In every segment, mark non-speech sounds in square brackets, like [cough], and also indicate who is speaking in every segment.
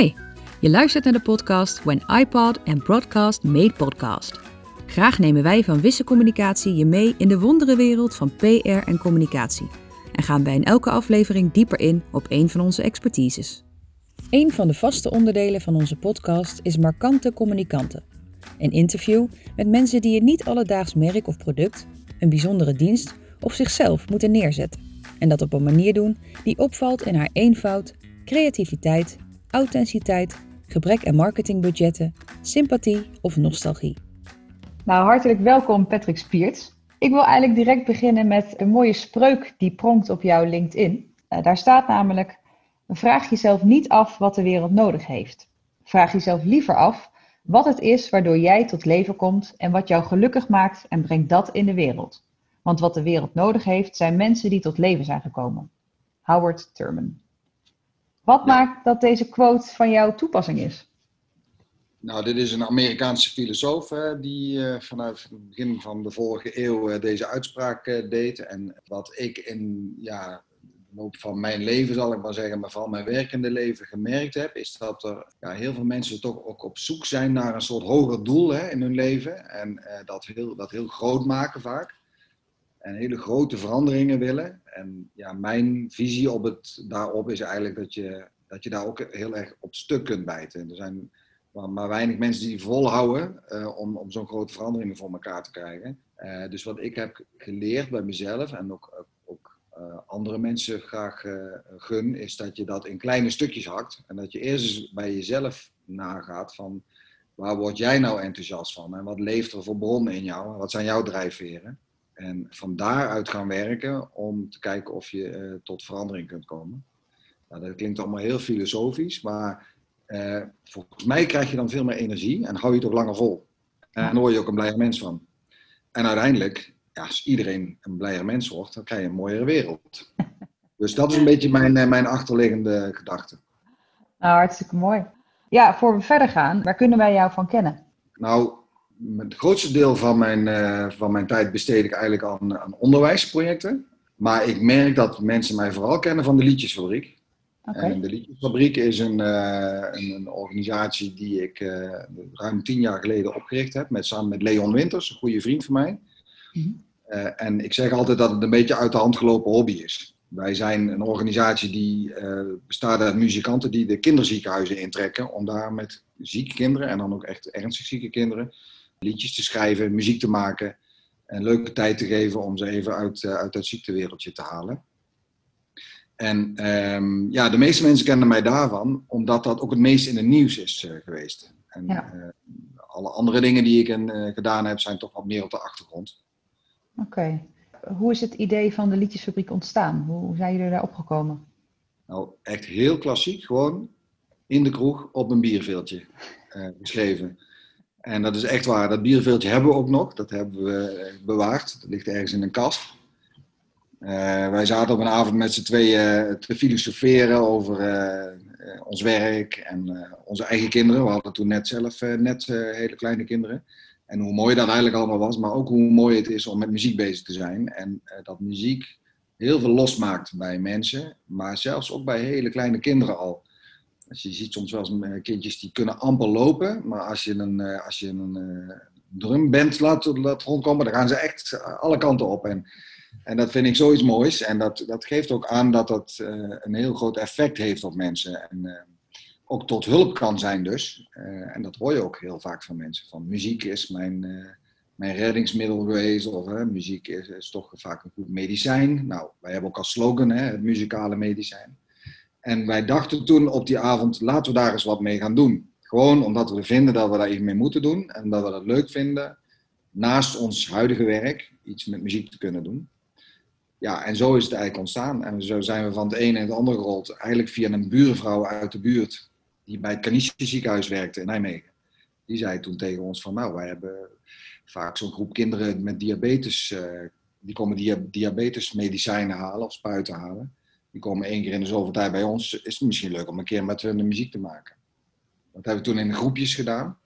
Speaker 1: Hi, je luistert naar de podcast When iPod and Broadcast Made Podcast. Graag nemen wij van Wisse Communicatie je mee in de wonderenwereld van PR en communicatie. En gaan wij in elke aflevering dieper in op een van onze expertises. Een van de vaste onderdelen van onze podcast is Markante Communicanten. Een interview met mensen die een niet alledaags merk of product, een bijzondere dienst of zichzelf moeten neerzetten. En dat op een manier doen die opvalt in haar eenvoud, creativiteit, authenticiteit, gebrek aan marketingbudgetten, sympathie of nostalgie.
Speaker 2: Nou, hartelijk welkom Patrick Spierts. Ik wil eigenlijk direct beginnen met een mooie spreuk die pronkt op jouw LinkedIn. Uh, daar staat namelijk: Vraag jezelf niet af wat de wereld nodig heeft. Vraag jezelf liever af wat het is waardoor jij tot leven komt en wat jou gelukkig maakt en breng dat in de wereld. Want wat de wereld nodig heeft zijn mensen die tot leven zijn gekomen. Howard Thurman. Wat maakt dat deze quote van jou toepassing is?
Speaker 3: Nou, dit is een Amerikaanse filosoof die uh, vanuit het begin van de vorige eeuw uh, deze uitspraak uh, deed. En wat ik in ja, de loop van mijn leven, zal ik maar zeggen, maar van mijn werkende leven gemerkt heb, is dat er ja, heel veel mensen toch ook op zoek zijn naar een soort hoger doel hè, in hun leven. En dat, heel, dat heel groot maken vaak. En hele grote veranderingen willen. En ja, mijn visie op het, daarop is eigenlijk dat je, dat je daar ook heel erg op stuk kunt bijten. Er zijn maar, weinig mensen die volhouden uh, om, om zo'n grote veranderingen voor elkaar te krijgen. Uh, dus wat ik heb geleerd bij mezelf en ook, ook uh, andere mensen graag gun, is dat je dat in kleine stukjes hakt. En dat je eerst eens bij jezelf nagaat van waar word jij nou enthousiast van? En wat leeft er voor bronnen in jou? Wat zijn jouw drijfveren? En van daaruit gaan werken om te kijken of je tot verandering kunt komen. Nou, dat klinkt allemaal heel filosofisch, maar uh, volgens mij krijg je dan veel meer energie en hou je het ook langer vol. En dan word je ook een blijer mens van. En uiteindelijk, ja, als iedereen een blijer mens wordt, dan krijg je een mooiere wereld. Dus dat is een beetje mijn, eh, mijn achterliggende gedachte.
Speaker 2: Nou, hartstikke mooi. Ja, voor we verder gaan, waar kunnen wij jou van kennen?
Speaker 3: Nou, het grootste deel van mijn, uh, van mijn tijd besteed ik eigenlijk aan, aan onderwijsprojecten. Maar ik merk dat mensen mij vooral kennen van de Liedjesfabriek. Okay. En de Liedjesfabriek is een, uh, een, een, organisatie die ik uh, ruim tien jaar geleden opgericht heb, met, samen met Leon Winters, een goede vriend van mij. Mm -hmm. uh, en ik zeg altijd dat het een beetje uit de hand gelopen hobby is. Wij zijn een organisatie die bestaat uit muzikanten die de kinderziekenhuizen intrekken om daar met zieke kinderen, en dan ook echt ernstig zieke kinderen, liedjes te schrijven, muziek te maken en leuke tijd te geven om ze even uit, uit dat ziektewereldje te halen. En um, ja, de meeste mensen kennen mij daarvan, omdat dat ook het meest in het nieuws is uh, geweest. En ja. uh, alle andere dingen die ik in, uh, gedaan heb, zijn toch wat meer op de achtergrond.
Speaker 2: Oké. Okay. Hoe is het idee van de liedjesfabriek ontstaan? Hoe zijn jullie daar opgekomen?
Speaker 3: Nou, echt heel klassiek. Gewoon in de kroeg op een bierveeltje geschreven. En dat is echt waar. Dat bierveeltje hebben we ook nog. Dat hebben we bewaard. Dat ligt ergens in een kast. Uh, wij zaten op een avond met z'n tweeën te filosoferen over ons werk en onze eigen kinderen. We hadden toen net zelf net hele kleine kinderen. En hoe mooi dat eigenlijk allemaal was, maar ook hoe mooi het is om met muziek bezig te zijn. En dat muziek heel veel losmaakt bij mensen, maar zelfs ook bij hele kleine kinderen al. Als je ziet soms wel eens kindjes die kunnen amper lopen, maar als je een, als je een drumband laat, laat rondkomen, dan gaan ze echt alle kanten op. En, en dat vind ik zoiets moois. En dat, dat geeft ook aan dat dat een heel groot effect heeft op mensen. En ook tot hulp kan zijn dus. En dat hoor je ook heel vaak van mensen. Van muziek is mijn, mijn reddingsmiddel geweest. Of muziek is, is, toch vaak een goed medicijn. Nou, wij hebben ook als slogan hè, het muzikale medicijn. En wij dachten toen op die avond, laten we daar eens wat mee gaan doen. Gewoon omdat we vinden dat we daar iets mee moeten doen. En dat we dat leuk vinden. Naast ons huidige werk iets met muziek te kunnen doen ja, en zo is het eigenlijk ontstaan. En zo zijn we van het ene en het andere gerold. Eigenlijk via een buurvrouw uit de buurt, die bij het Canische ziekenhuis werkte in Nijmegen. Die zei toen tegen ons van, nou, wij hebben vaak zo'n groep kinderen met diabetes. Uh, die komen dia diabetesmedicijnen halen of spuiten halen. Die komen één keer in de zoveel tijd bij ons. Is het misschien leuk om een keer met hun de muziek te maken. Dat hebben we toen in groepjes gedaan.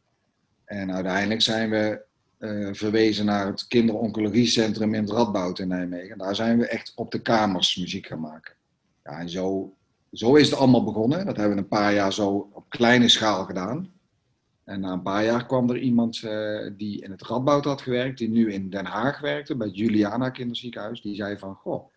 Speaker 3: En uiteindelijk zijn we uh, verwezen naar het kinderoncologiecentrum in het Radboud in Nijmegen. Daar zijn we echt op de kamers muziek gaan maken. Ja, en zo, zo is het allemaal begonnen. Dat hebben we een paar jaar zo op kleine schaal gedaan. En na een paar jaar kwam er iemand uh, die in het Radboud had gewerkt, die nu in Den Haag werkte, bij Juliana Kinderziekenhuis. Die zei van, goh,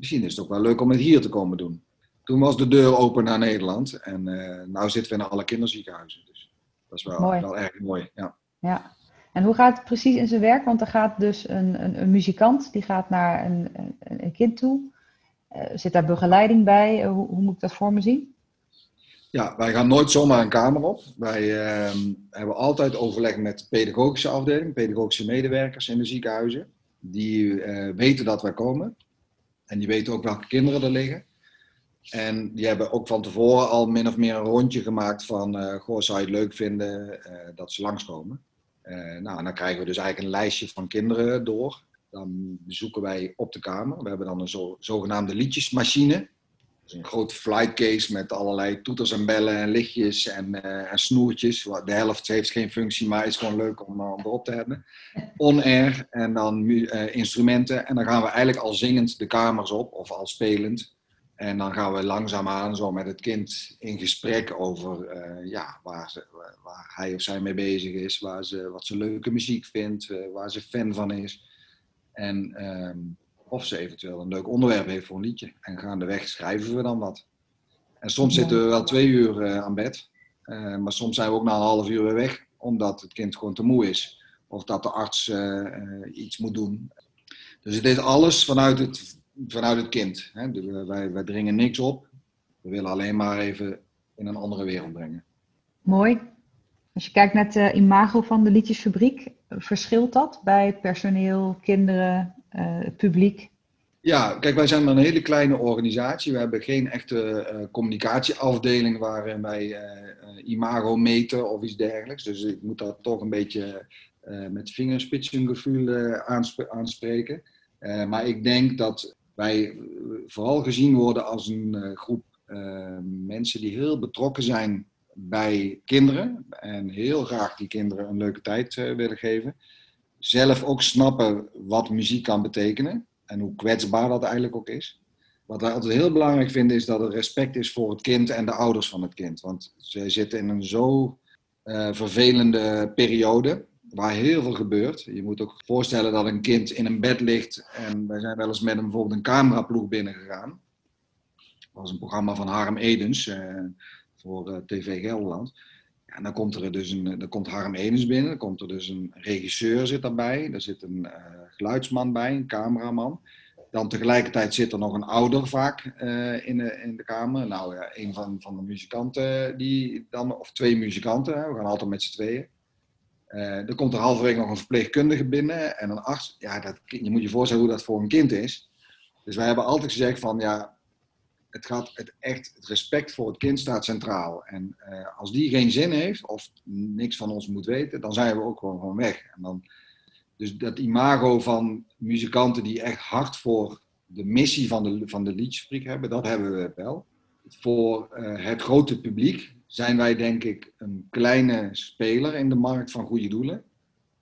Speaker 3: misschien is het ook wel leuk om het hier te komen doen. Toen was de deur open naar Nederland en uh, nou zitten we in alle kinderziekenhuizen. Dus dat is wel, wel erg mooi. Ja.
Speaker 2: ja. En hoe gaat het precies in zijn werk? Want er gaat dus een, een, een muzikant, die gaat naar een, een, een kind toe. Uh, zit daar begeleiding bij? hoe, hoe moet ik dat voor me zien?
Speaker 3: Ja, wij gaan nooit zomaar een kamer op. Wij uh, hebben altijd overleg met de pedagogische afdeling, pedagogische medewerkers in de ziekenhuizen. Die weten dat wij komen. En die weten ook welke kinderen er liggen. En die hebben ook van tevoren al min of meer een rondje gemaakt van, uh, goh, zou je het leuk vinden dat ze langskomen? nou, dan krijgen we dus eigenlijk een lijstje van kinderen door. Dan bezoeken wij op de kamer. We hebben dan een zo, zogenaamde liedjesmachine een grote flightcase met allerlei toeters en bellen en lichtjes en, uh, en snoertjes. De helft heeft geen functie, maar is gewoon leuk om, uh, om erop te hebben. [laughs] On-air en dan uh, instrumenten. En dan gaan we eigenlijk al zingend de kamers op, of al spelend. En dan gaan we langzaamaan zo met het kind in gesprek over ja, waar, ze, waar hij of zij mee bezig is, waar ze, wat ze leuke muziek vindt, waar ze fan van is. En ehm, of ze eventueel een leuk onderwerp heeft voor een liedje. En gaandeweg schrijven we dan wat. En soms zitten we wel twee uur uh, aan bed. Uh, maar soms zijn we ook na een half uur weer weg, omdat het kind gewoon te moe is. Of dat de arts uh, iets moet doen. Dus het is alles vanuit het, vanuit het kind. Hè? Dus wij, wij dringen niks op. We willen alleen maar even in een andere wereld brengen.
Speaker 2: Mooi. Als je kijkt naar het imago van de liedjesfabriek, verschilt dat bij personeel, kinderen, het publiek?
Speaker 3: Ja, kijk, wij zijn maar een hele kleine organisatie. We hebben geen echte uh, communicatieafdeling waarin wij uh, imago meten of iets dergelijks. Dus ik moet dat toch een beetje met vingerspitsengevoel aansp aanspreken. maar ik denk dat wij vooral gezien worden als een groep mensen die heel betrokken zijn bij kinderen. En heel graag die kinderen een leuke tijd willen geven zelf ook snappen wat muziek kan betekenen en hoe kwetsbaar dat eigenlijk ook is. Wat wij altijd heel belangrijk vinden is dat er respect is voor het kind en de ouders van het kind. Want ze zitten in een zo uh, vervelende periode waar heel veel gebeurt. Je moet ook voorstellen dat een kind in een bed ligt en wij zijn wel eens met hem bijvoorbeeld een cameraploeg binnengegaan. Dat was een programma van Harm Edens uh, voor uh, TV Gelderland. En dan komt er dus een, dan komt Harm Edens binnen, dan komt er dus een regisseur zit daarbij, er zit een uh, geluidsman bij, een cameraman. Dan tegelijkertijd zit er nog een ouder vaak uh, in, de, in de kamer. Nou ja, een van, van de muzikanten die dan, of twee muzikanten, we gaan altijd met z'n tweeën. Er komt er halverwege nog een verpleegkundige binnen en een arts. Ja, dat, je moet je voorstellen hoe dat voor een kind is. Dus wij hebben altijd gezegd van ja, het gaat het echt, het respect voor het kind staat centraal. En uh, als die geen zin heeft of niks van ons moet weten, dan zijn we ook gewoon, weg. En dan, dus dat imago van muzikanten die echt hard voor de missie van de, van de liedjesfabriek hebben, dat hebben we wel. Voor uh, het grote publiek zijn wij denk ik een kleine speler in de markt van goede doelen.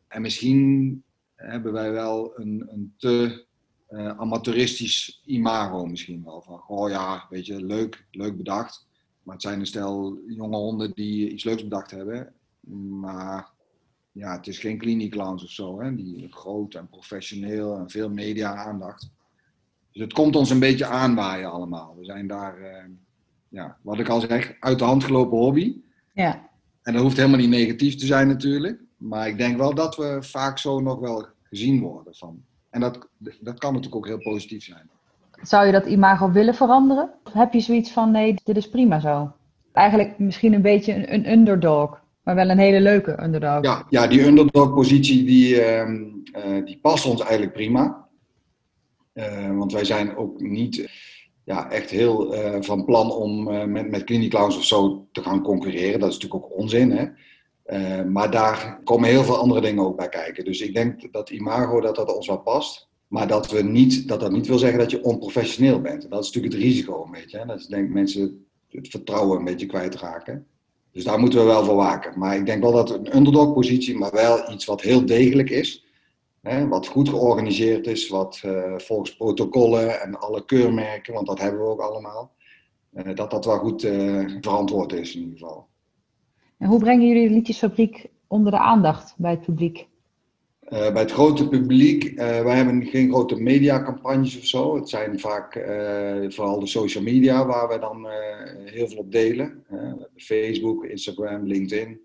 Speaker 3: En misschien hebben wij wel een, een te uh, amateuristisch imago misschien wel. Van, oh ja, weet je, leuk, leuk bedacht. Maar het zijn een stel jonge honden die iets leuks bedacht hebben. Maar ja, het is geen kliniekclowns of zo. Hè? Die groot en professioneel en veel media-aandacht. Dus het komt ons een beetje aanwaaien allemaal. We zijn daar, uh, ja, wat ik al zeg, uit de hand gelopen hobby.
Speaker 2: Ja.
Speaker 3: En dat hoeft helemaal niet negatief te zijn natuurlijk. Maar ik denk wel dat we vaak zo nog wel gezien worden van en dat, dat kan natuurlijk ook heel positief zijn.
Speaker 2: Zou je dat imago willen veranderen? Of heb je zoiets van nee, dit is prima zo? Eigenlijk misschien een beetje een, een underdog, maar wel een hele leuke underdog.
Speaker 3: Ja, ja die underdog-positie die, uh, uh, die past ons eigenlijk prima. Uh, want wij zijn ook niet ja, echt heel uh, van plan om met, met Clinic Clowns of zo te gaan concurreren. Dat is natuurlijk ook onzin. Hè? Uh, maar daar komen heel veel andere dingen ook bij kijken. Dus ik denk dat imago dat dat ons wel past. Maar dat, we niet, dat dat niet wil zeggen dat je onprofessioneel bent. Dat is natuurlijk het risico een beetje. Hè? Dat is denk mensen het vertrouwen een beetje kwijtraken. Dus daar moeten we wel voor waken. Maar ik denk wel dat een underdog positie, maar wel iets wat heel degelijk is. Hè? Wat goed georganiseerd is, wat uh, volgens protocollen en alle keurmerken, want dat hebben we ook allemaal. Uh, dat dat wel goed verantwoord is in ieder geval.
Speaker 2: En hoe brengen jullie de Liedjesfabriek onder de aandacht bij het publiek?
Speaker 3: Uh, bij het grote publiek, uh, wij hebben geen grote mediacampagnes of zo. Het zijn vaak uh, vooral de social media waar we dan heel veel op delen. Facebook, Instagram, LinkedIn.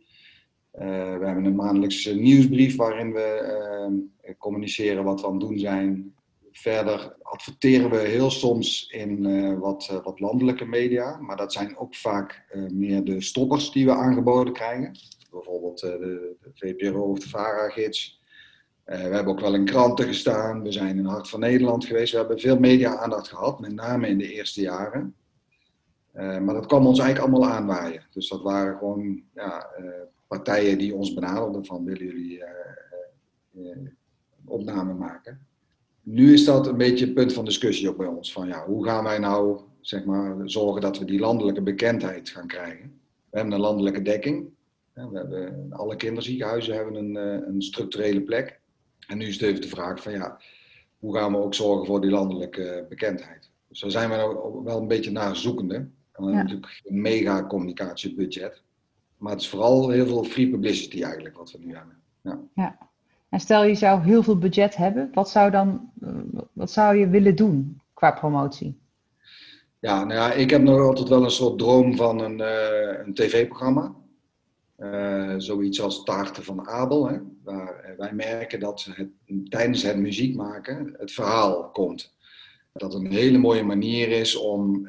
Speaker 3: we hebben een maandelijkse nieuwsbrief waarin we communiceren wat we aan het doen zijn. Verder adverteren we heel soms in wat, wat landelijke media, maar dat zijn ook vaak meer de stoppers die we aangeboden krijgen. Bijvoorbeeld de, de VPRO of de VARA-gids. Uh, we hebben ook wel in kranten gestaan. We zijn in Hart van Nederland geweest. We hebben veel media-aandacht gehad, met name in de eerste jaren. Uh, maar dat kwam ons eigenlijk allemaal aanwaaien. Dus dat waren gewoon ja, uh, partijen die ons benaderden van willen jullie opname maken. Nu is dat een beetje het punt van discussie ook bij ons. Van ja, hoe gaan wij nou zeg maar, zorgen dat we die landelijke bekendheid gaan krijgen? We hebben een landelijke dekking. We hebben, alle kinderziekenhuizen hebben een, een structurele plek. En nu is het even de vraag van ja, hoe gaan we ook zorgen voor die landelijke bekendheid? Dus daar zijn we nou wel een beetje naar zoekende. En we hebben natuurlijk een mega communicatiebudget. Maar het is vooral heel veel free publicity eigenlijk wat we nu hebben. Ja.
Speaker 2: ja. En stel je zou heel veel budget hebben, wat zou, dan, wat zou je willen doen qua promotie?
Speaker 3: Ja, nou ja, ik heb nog altijd wel een soort droom van een, uh, een tv-programma. Uh, zoiets als Taarten van Abel, hè, waar eh, wij merken dat het, tijdens het muziek maken het verhaal komt. Dat een hele mooie manier is om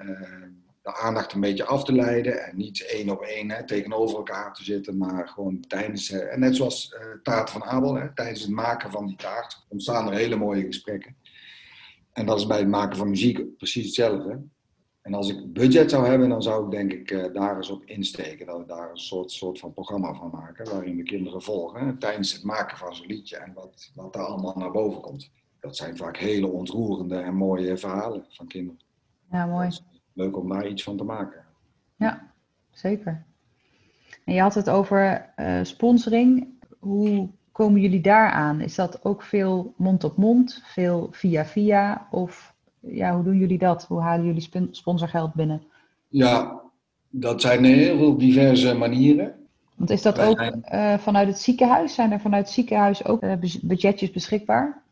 Speaker 3: de aandacht een beetje af te leiden en niet één op één hè, tegenover elkaar te zitten, maar gewoon tijdens, en net zoals Taart van Abel, hè, tijdens het maken van die taart ontstaan er hele mooie gesprekken. En dat is bij het maken van muziek precies hetzelfde. En als ik budget zou hebben, dan zou ik denk ik uh, daar eens op insteken. Dat we daar een soort, soort van programma van maken. Waarin we kinderen volgen tijdens het maken van zo'n liedje. En wat, wat daar allemaal naar boven komt. Dat zijn vaak hele ontroerende en mooie verhalen van kinderen.
Speaker 2: Ja, mooi.
Speaker 3: leuk om daar iets van te maken.
Speaker 2: Ja, zeker. En je had het over uh, sponsoring. Hoe komen jullie daar aan? Is dat ook veel mond op mond, veel via via? Of ja, hoe doen jullie dat? Hoe halen jullie sponsorgeld binnen?
Speaker 3: Ja, dat zijn heel veel diverse manieren.
Speaker 2: Want is dat ook uh, vanuit het ziekenhuis? Zijn er vanuit het ziekenhuis ook uh, budgetjes beschikbaar?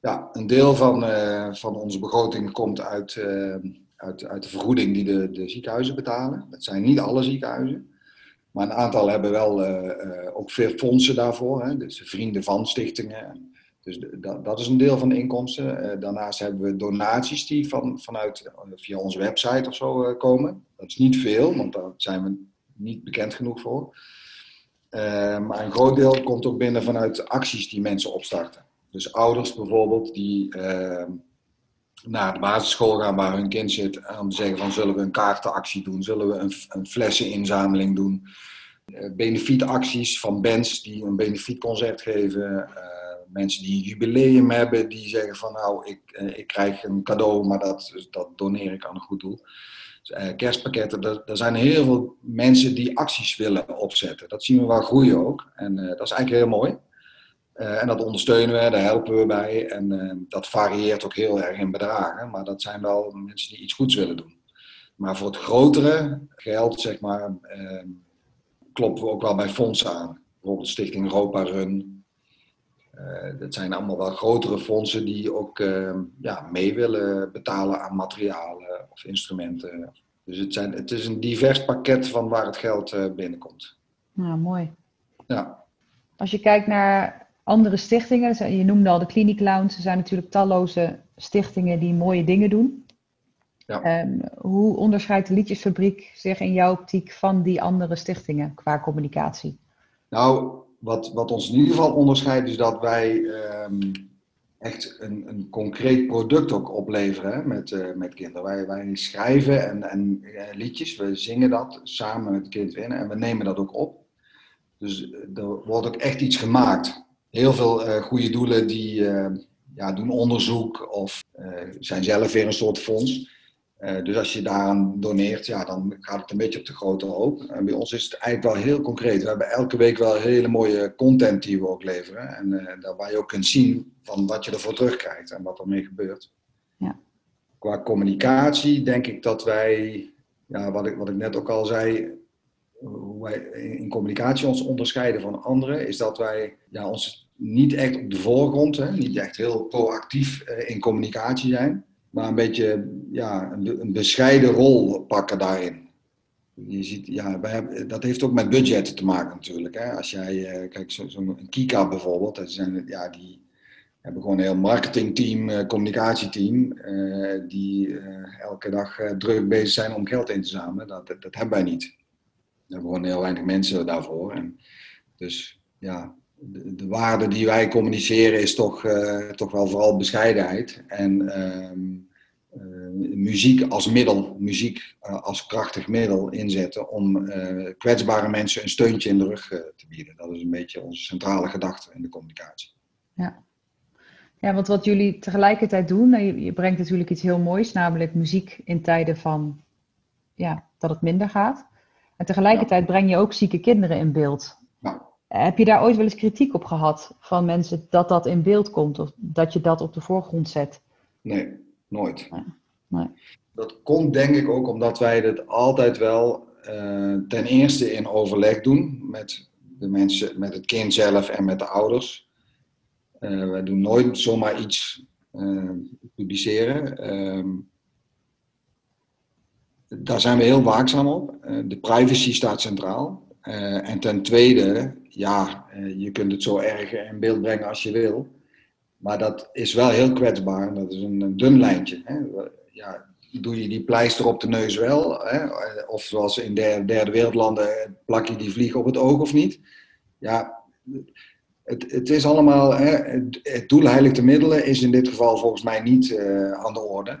Speaker 3: Ja, een deel van, uh, van onze begroting komt uit, uit, uit de vergoeding die de, de ziekenhuizen betalen. Dat zijn niet alle ziekenhuizen. Maar een aantal hebben wel ook veel fondsen daarvoor. Hè? Dus vrienden van stichtingen. Dus dat, dat is een deel van de inkomsten. Uh, daarnaast hebben we donaties die van, vanuit, eh, via onze website of zo komen. Dat is niet veel, want daar zijn we niet bekend genoeg voor. Maar een groot deel komt ook binnen vanuit acties die mensen opstarten. Dus ouders bijvoorbeeld die naar de basisschool gaan waar hun kind zit. Om te zeggen van zullen we een kaartenactie doen, zullen we een, een flesseninzameling doen. benefietacties van bands die een benefietconcert geven mensen die een jubileum hebben, die zeggen van nou, ik, eh, ik krijg een cadeau, maar dat, dat doneer ik aan een goed doel. Dus, kerstpakketten, er, zijn heel veel mensen die acties willen opzetten. Dat zien we wel groeien ook. En dat is eigenlijk heel mooi. Uh, en dat ondersteunen we, daar helpen we bij. En dat varieert ook heel erg in bedragen. Maar dat zijn wel mensen die iets goeds willen doen. Maar voor het grotere geld, zeg maar, kloppen we ook wel bij fondsen aan. Bijvoorbeeld Stichting Europa Run, dat zijn allemaal wel grotere fondsen die ook ja, mee willen betalen aan materialen of instrumenten. Dus het, zijn, het is een divers pakket van waar het geld binnenkomt.
Speaker 2: Nou, mooi.
Speaker 3: Ja.
Speaker 2: Als je kijkt naar andere stichtingen, je noemde al de Clinic Lounge, er zijn natuurlijk talloze stichtingen die mooie dingen doen. Ja. Um, hoe onderscheidt de Liedjesfabriek zich in jouw optiek van die andere stichtingen qua communicatie?
Speaker 3: Nou, wat, wat ons in ieder geval onderscheidt, is dat wij um, echt een, een concreet product ook opleveren met, uh, met kinderen. Wij, wij schrijven en, en uh, liedjes, we zingen dat samen met het kind in en we nemen dat ook op. Dus eh, er wordt ook echt iets gemaakt. Heel veel uh, goede doelen die ja, doen onderzoek of zijn zelf weer een soort fonds. Dus als je daaraan doneert, ja, dan gaat het een beetje op de grote hoop. En bij ons is het eigenlijk wel heel concreet. We hebben elke week wel hele mooie content die we ook leveren. En waar je ook kunt zien van wat je ervoor terugkrijgt en wat ermee gebeurt.
Speaker 2: Ja.
Speaker 3: Qua communicatie denk ik dat wij, ja, wat, ik, wat ik net ook al zei, hoe wij in communicatie ons onderscheiden van anderen, is dat wij ja, ons niet echt op de voorgrond, hè, niet echt heel proactief uh, in communicatie zijn, maar een beetje ja, een, bescheiden rol pakken daarin. Je ziet, ja, wij hebben, dat heeft ook met budgetten te maken natuurlijk. Hè. Als jij, uh, kijk, zo'n zo Kika bijvoorbeeld, dat zijn, ja, die hebben gewoon een heel marketingteam, communicatieteam, uh, die elke dag druk bezig zijn om geld in te zamelen. Dat, dat, dat hebben wij niet. We hebben gewoon heel weinig mensen daarvoor. En dus ja, de, de, waarde die wij communiceren is toch, toch wel vooral bescheidenheid. En ehm, muziek als middel, muziek als krachtig middel inzetten om kwetsbare mensen een steuntje in de rug te bieden. Dat is een beetje onze centrale gedachte in de communicatie.
Speaker 2: Ja. Ja, want wat jullie tegelijkertijd doen, nou, je, je, brengt natuurlijk iets heel moois, namelijk muziek in tijden van ja, dat het minder gaat. En tegelijkertijd ja. breng je ook zieke kinderen in beeld.
Speaker 3: Ja.
Speaker 2: Heb je daar ooit wel eens kritiek op gehad van mensen dat dat in beeld komt of dat je dat op de voorgrond zet?
Speaker 3: Nee, nooit.
Speaker 2: Nee. Nee.
Speaker 3: Dat komt denk ik ook omdat wij het altijd wel uh, ten eerste in overleg doen met de mensen, met het kind zelf en met de ouders. Uh, wij doen nooit zomaar iets uh, publiceren. Uh, daar zijn we heel waakzaam op. De privacy staat centraal. En ten tweede, ja, je kunt het zo erg in beeld brengen als je wil. Maar dat is wel heel kwetsbaar. Dat is een, dun lijntje. Hè? Ja, doe je die pleister op de neus wel? Hè? Of zoals in derde, derde wereldlanden, plak je die vlieg op het oog of niet? Ja, het, het is allemaal, hè, het, het doel heiligt de middelen is in dit geval volgens mij niet aan de orde.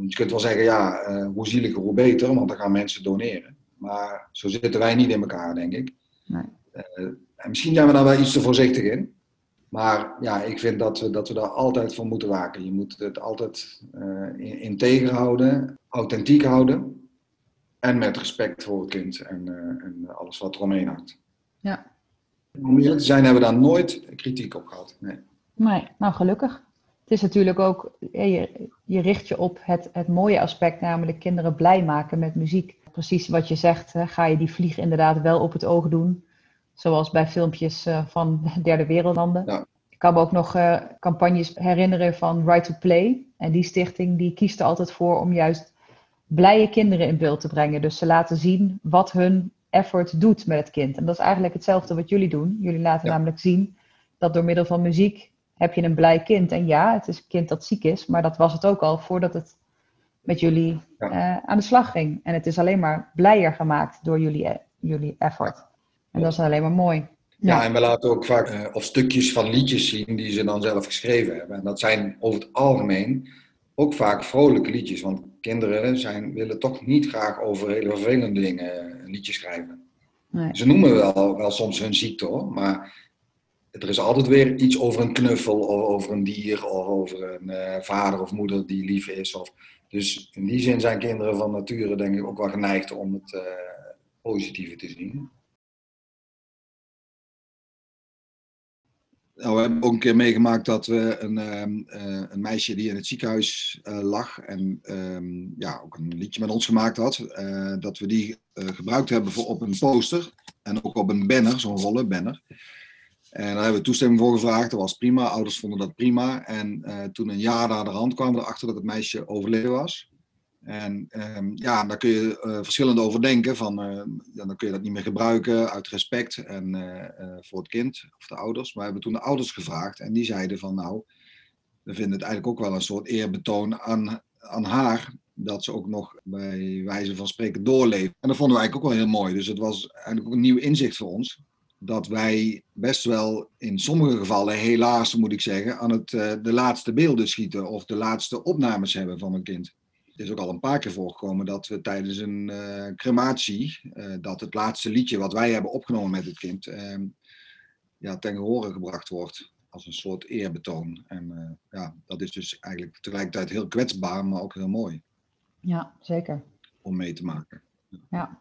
Speaker 3: Je kunt wel zeggen, ja, hoe zieliger hoe beter, want dan gaan mensen doneren. Maar zo zitten wij niet in elkaar, denk ik.
Speaker 2: Nee.
Speaker 3: en misschien zijn we daar wel iets te voorzichtig in. Maar ja, ik vind dat we, dat we daar altijd voor moeten waken. Je moet het altijd in, integer houden, authentiek houden. En met respect voor het kind en, en alles wat eromheen hangt.
Speaker 2: Ja,
Speaker 3: om eerlijk te zijn hebben we daar nooit kritiek op gehad. Nee.
Speaker 2: Nee, nou gelukkig. Het is natuurlijk ook, je, je richt je op het, het mooie aspect, namelijk kinderen blij maken met muziek. Precies wat je zegt, hè, ga je die vlieg inderdaad wel op het oog doen. Zoals bij filmpjes uh, van [laughs] derde wereldlanden.
Speaker 3: Ja.
Speaker 2: Ik kan me ook nog uh, campagnes herinneren van Right to Play. En die stichting die kiest er altijd voor om juist blije kinderen in beeld te brengen. Dus ze laten zien wat hun effort doet met het kind. En dat is eigenlijk hetzelfde wat jullie doen. Jullie laten
Speaker 3: Ja.
Speaker 2: namelijk zien dat door middel van muziek heb je een blij kind. En ja, het is een kind dat ziek is, maar dat was het ook al voordat het met jullie
Speaker 3: Ja.
Speaker 2: eh, aan de slag ging. En het is alleen maar blijer gemaakt door jullie, eh, jullie effort. En dat is alleen maar mooi.
Speaker 3: Ja, en we laten ook vaak eh, of stukjes van liedjes zien die ze dan zelf geschreven hebben. En dat zijn over het algemeen ook vaak vrolijke liedjes. Want kinderen zijn, willen toch niet graag over hele vervelende dingen een liedje schrijven.
Speaker 2: Nee.
Speaker 3: Ze noemen wel, wel soms hun ziekte hoor, maar er is altijd weer iets over een knuffel of over een dier of over een eh, vader of moeder die lief is. Of, dus in die zin zijn kinderen van nature denk ik ook wel geneigd om het eh, positieve te zien. Nou, we hebben ook een keer meegemaakt dat we een, ehm, eh, een meisje die in het ziekenhuis lag en ehm, ja, ook een liedje met ons gemaakt had, dat we die gebruikt hebben voor op een poster en ook op een banner, zo'n rolle banner. En daar hebben we toestemming voor gevraagd, dat was prima, ouders vonden dat prima. En eh, toen een jaar na de hand kwamen we erachter dat het meisje overleden was. En ehm, ja, daar kun je eh, verschillend over denken. Van, eh, ja, dan kun je dat niet meer gebruiken uit respect en, eh, voor het kind of de ouders. Maar we hebben toen de ouders gevraagd en die zeiden van nou, we vinden het eigenlijk ook wel een soort eerbetoon aan, aan haar. Dat ze ook nog bij wijze van spreken doorleeft. En dat vonden we eigenlijk ook wel heel mooi. Dus het was eigenlijk ook een nieuw inzicht voor ons. Dat wij best wel in sommige gevallen, helaas moet ik zeggen, aan het, eh, de laatste beelden schieten. Of de laatste opnames hebben van een kind. Het is ook al een paar keer voorgekomen dat we tijdens een eh, crematie, eh, dat het laatste liedje wat wij hebben opgenomen met het kind, eh, ja, ten gehore gebracht wordt. Als een soort eerbetoon. En ja, dat is dus eigenlijk tegelijkertijd heel kwetsbaar, maar ook heel mooi
Speaker 2: Ja, zeker.
Speaker 3: om mee te maken.
Speaker 2: Ja,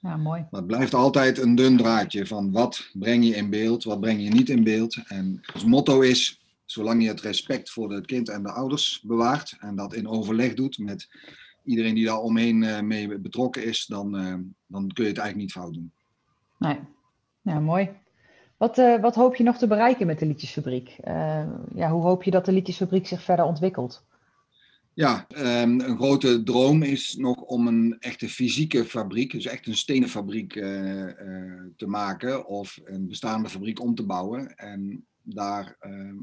Speaker 2: ja mooi.
Speaker 3: Maar het blijft altijd een dun draadje van wat breng je in beeld, wat breng je niet in beeld. En ons motto is, zolang je het respect voor het kind en de ouders bewaart en dat in overleg doet met iedereen die daar omheen eh, mee betrokken is, dan, eh, dan kun je het eigenlijk niet fout doen.
Speaker 2: Nee. Ja, mooi. Wat, uh, wat hoop je nog te bereiken met de Liedjesfabriek? Uh, ja, hoe hoop je dat de Liedjesfabriek zich verder ontwikkelt?
Speaker 3: Ja, um, een grote droom is nog om een echte fysieke fabriek, dus echt een stenen fabriek uh, te maken of een bestaande fabriek om te bouwen. En daar ehm,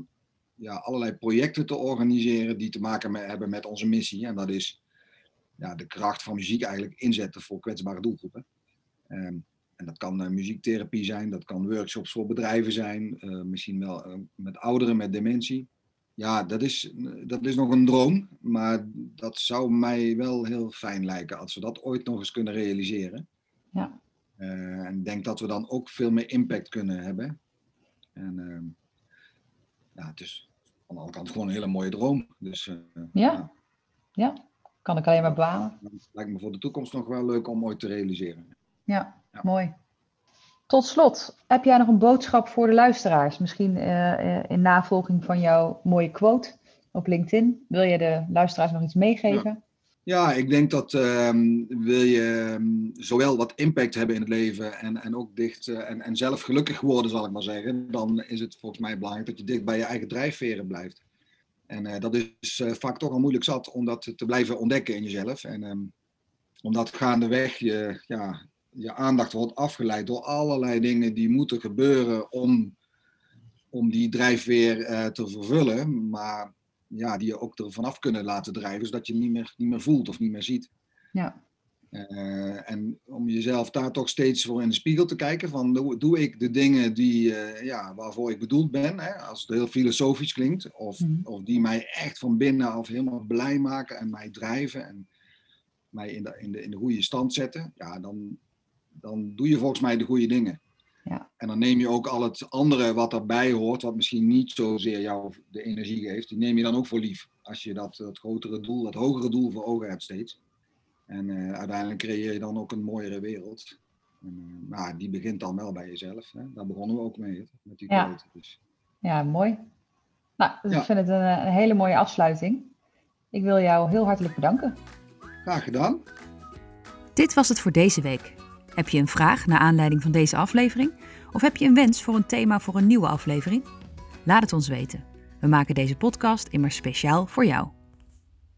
Speaker 3: ja, allerlei projecten te organiseren die te maken hebben met onze missie. En dat is ja, de kracht van muziek eigenlijk inzetten voor kwetsbare doelgroepen. Um, en dat kan uh, muziektherapie zijn, dat kan workshops voor bedrijven zijn, misschien wel met ouderen met dementie. Ja, dat is, dat is nog een droom, maar dat zou mij wel heel fijn lijken als we dat ooit nog eens kunnen realiseren. Ja. en ik denk dat we dan ook veel meer impact kunnen hebben. En ehm, ja, het is aan de andere kant gewoon een hele mooie droom. Dus,
Speaker 2: ja. ja, ja, kan ik alleen maar bewamen.
Speaker 3: Het lijkt me voor de toekomst nog wel leuk om ooit te realiseren.
Speaker 2: Ja, ja. mooi. Tot slot, heb jij nog een boodschap voor de luisteraars? Misschien uh, in navolging van jouw mooie quote op LinkedIn. Wil je de luisteraars nog iets meegeven?
Speaker 3: Ja, ik denk dat um, wil je um, zowel wat impact hebben in het leven en, en ook dicht uh, en, en zelf gelukkig worden, zal ik maar zeggen, dan is het volgens mij belangrijk dat je dicht bij je eigen drijfveren blijft. En dat is vaak toch al moeilijk zat om dat te blijven ontdekken in jezelf. En um, omdat gaandeweg je, ja, je aandacht wordt afgeleid door allerlei dingen die moeten gebeuren om, om die drijfveer uh, te vervullen. Maar ja, die je ook er vanaf kunnen laten drijven, zodat je niet meer, niet meer voelt of niet meer ziet. Ja. Uh, en om jezelf daar toch steeds voor in de spiegel te kijken van doe, doe ik de dingen die, uh, ja, waarvoor ik bedoeld ben, hè, als het heel filosofisch klinkt, of, mm. of die mij echt van binnen af helemaal blij maken en mij drijven en mij in de, in de, in de goede stand zetten, ja, dan, dan doe je volgens mij de goede dingen. Ja. En dan neem je ook al het andere wat erbij hoort, wat misschien niet zozeer jou de energie geeft, die neem je dan ook voor lief. Als je dat, dat grotere doel, dat hogere doel voor ogen hebt steeds. En uh, uiteindelijk creëer je dan ook een mooiere wereld. En, uh, nou, die begint dan wel bij jezelf. Hè? Daar begonnen we ook mee, met die
Speaker 2: ja. Dus. Ja, mooi. Nou, dus ja. ik vind het een, een hele mooie afsluiting. Ik wil jou heel hartelijk bedanken.
Speaker 3: Graag gedaan.
Speaker 1: Dit was het voor deze week. Heb je een vraag naar aanleiding van deze aflevering? Of heb je een wens voor een thema voor een nieuwe aflevering? Laat het ons weten. We maken deze podcast immers speciaal voor jou.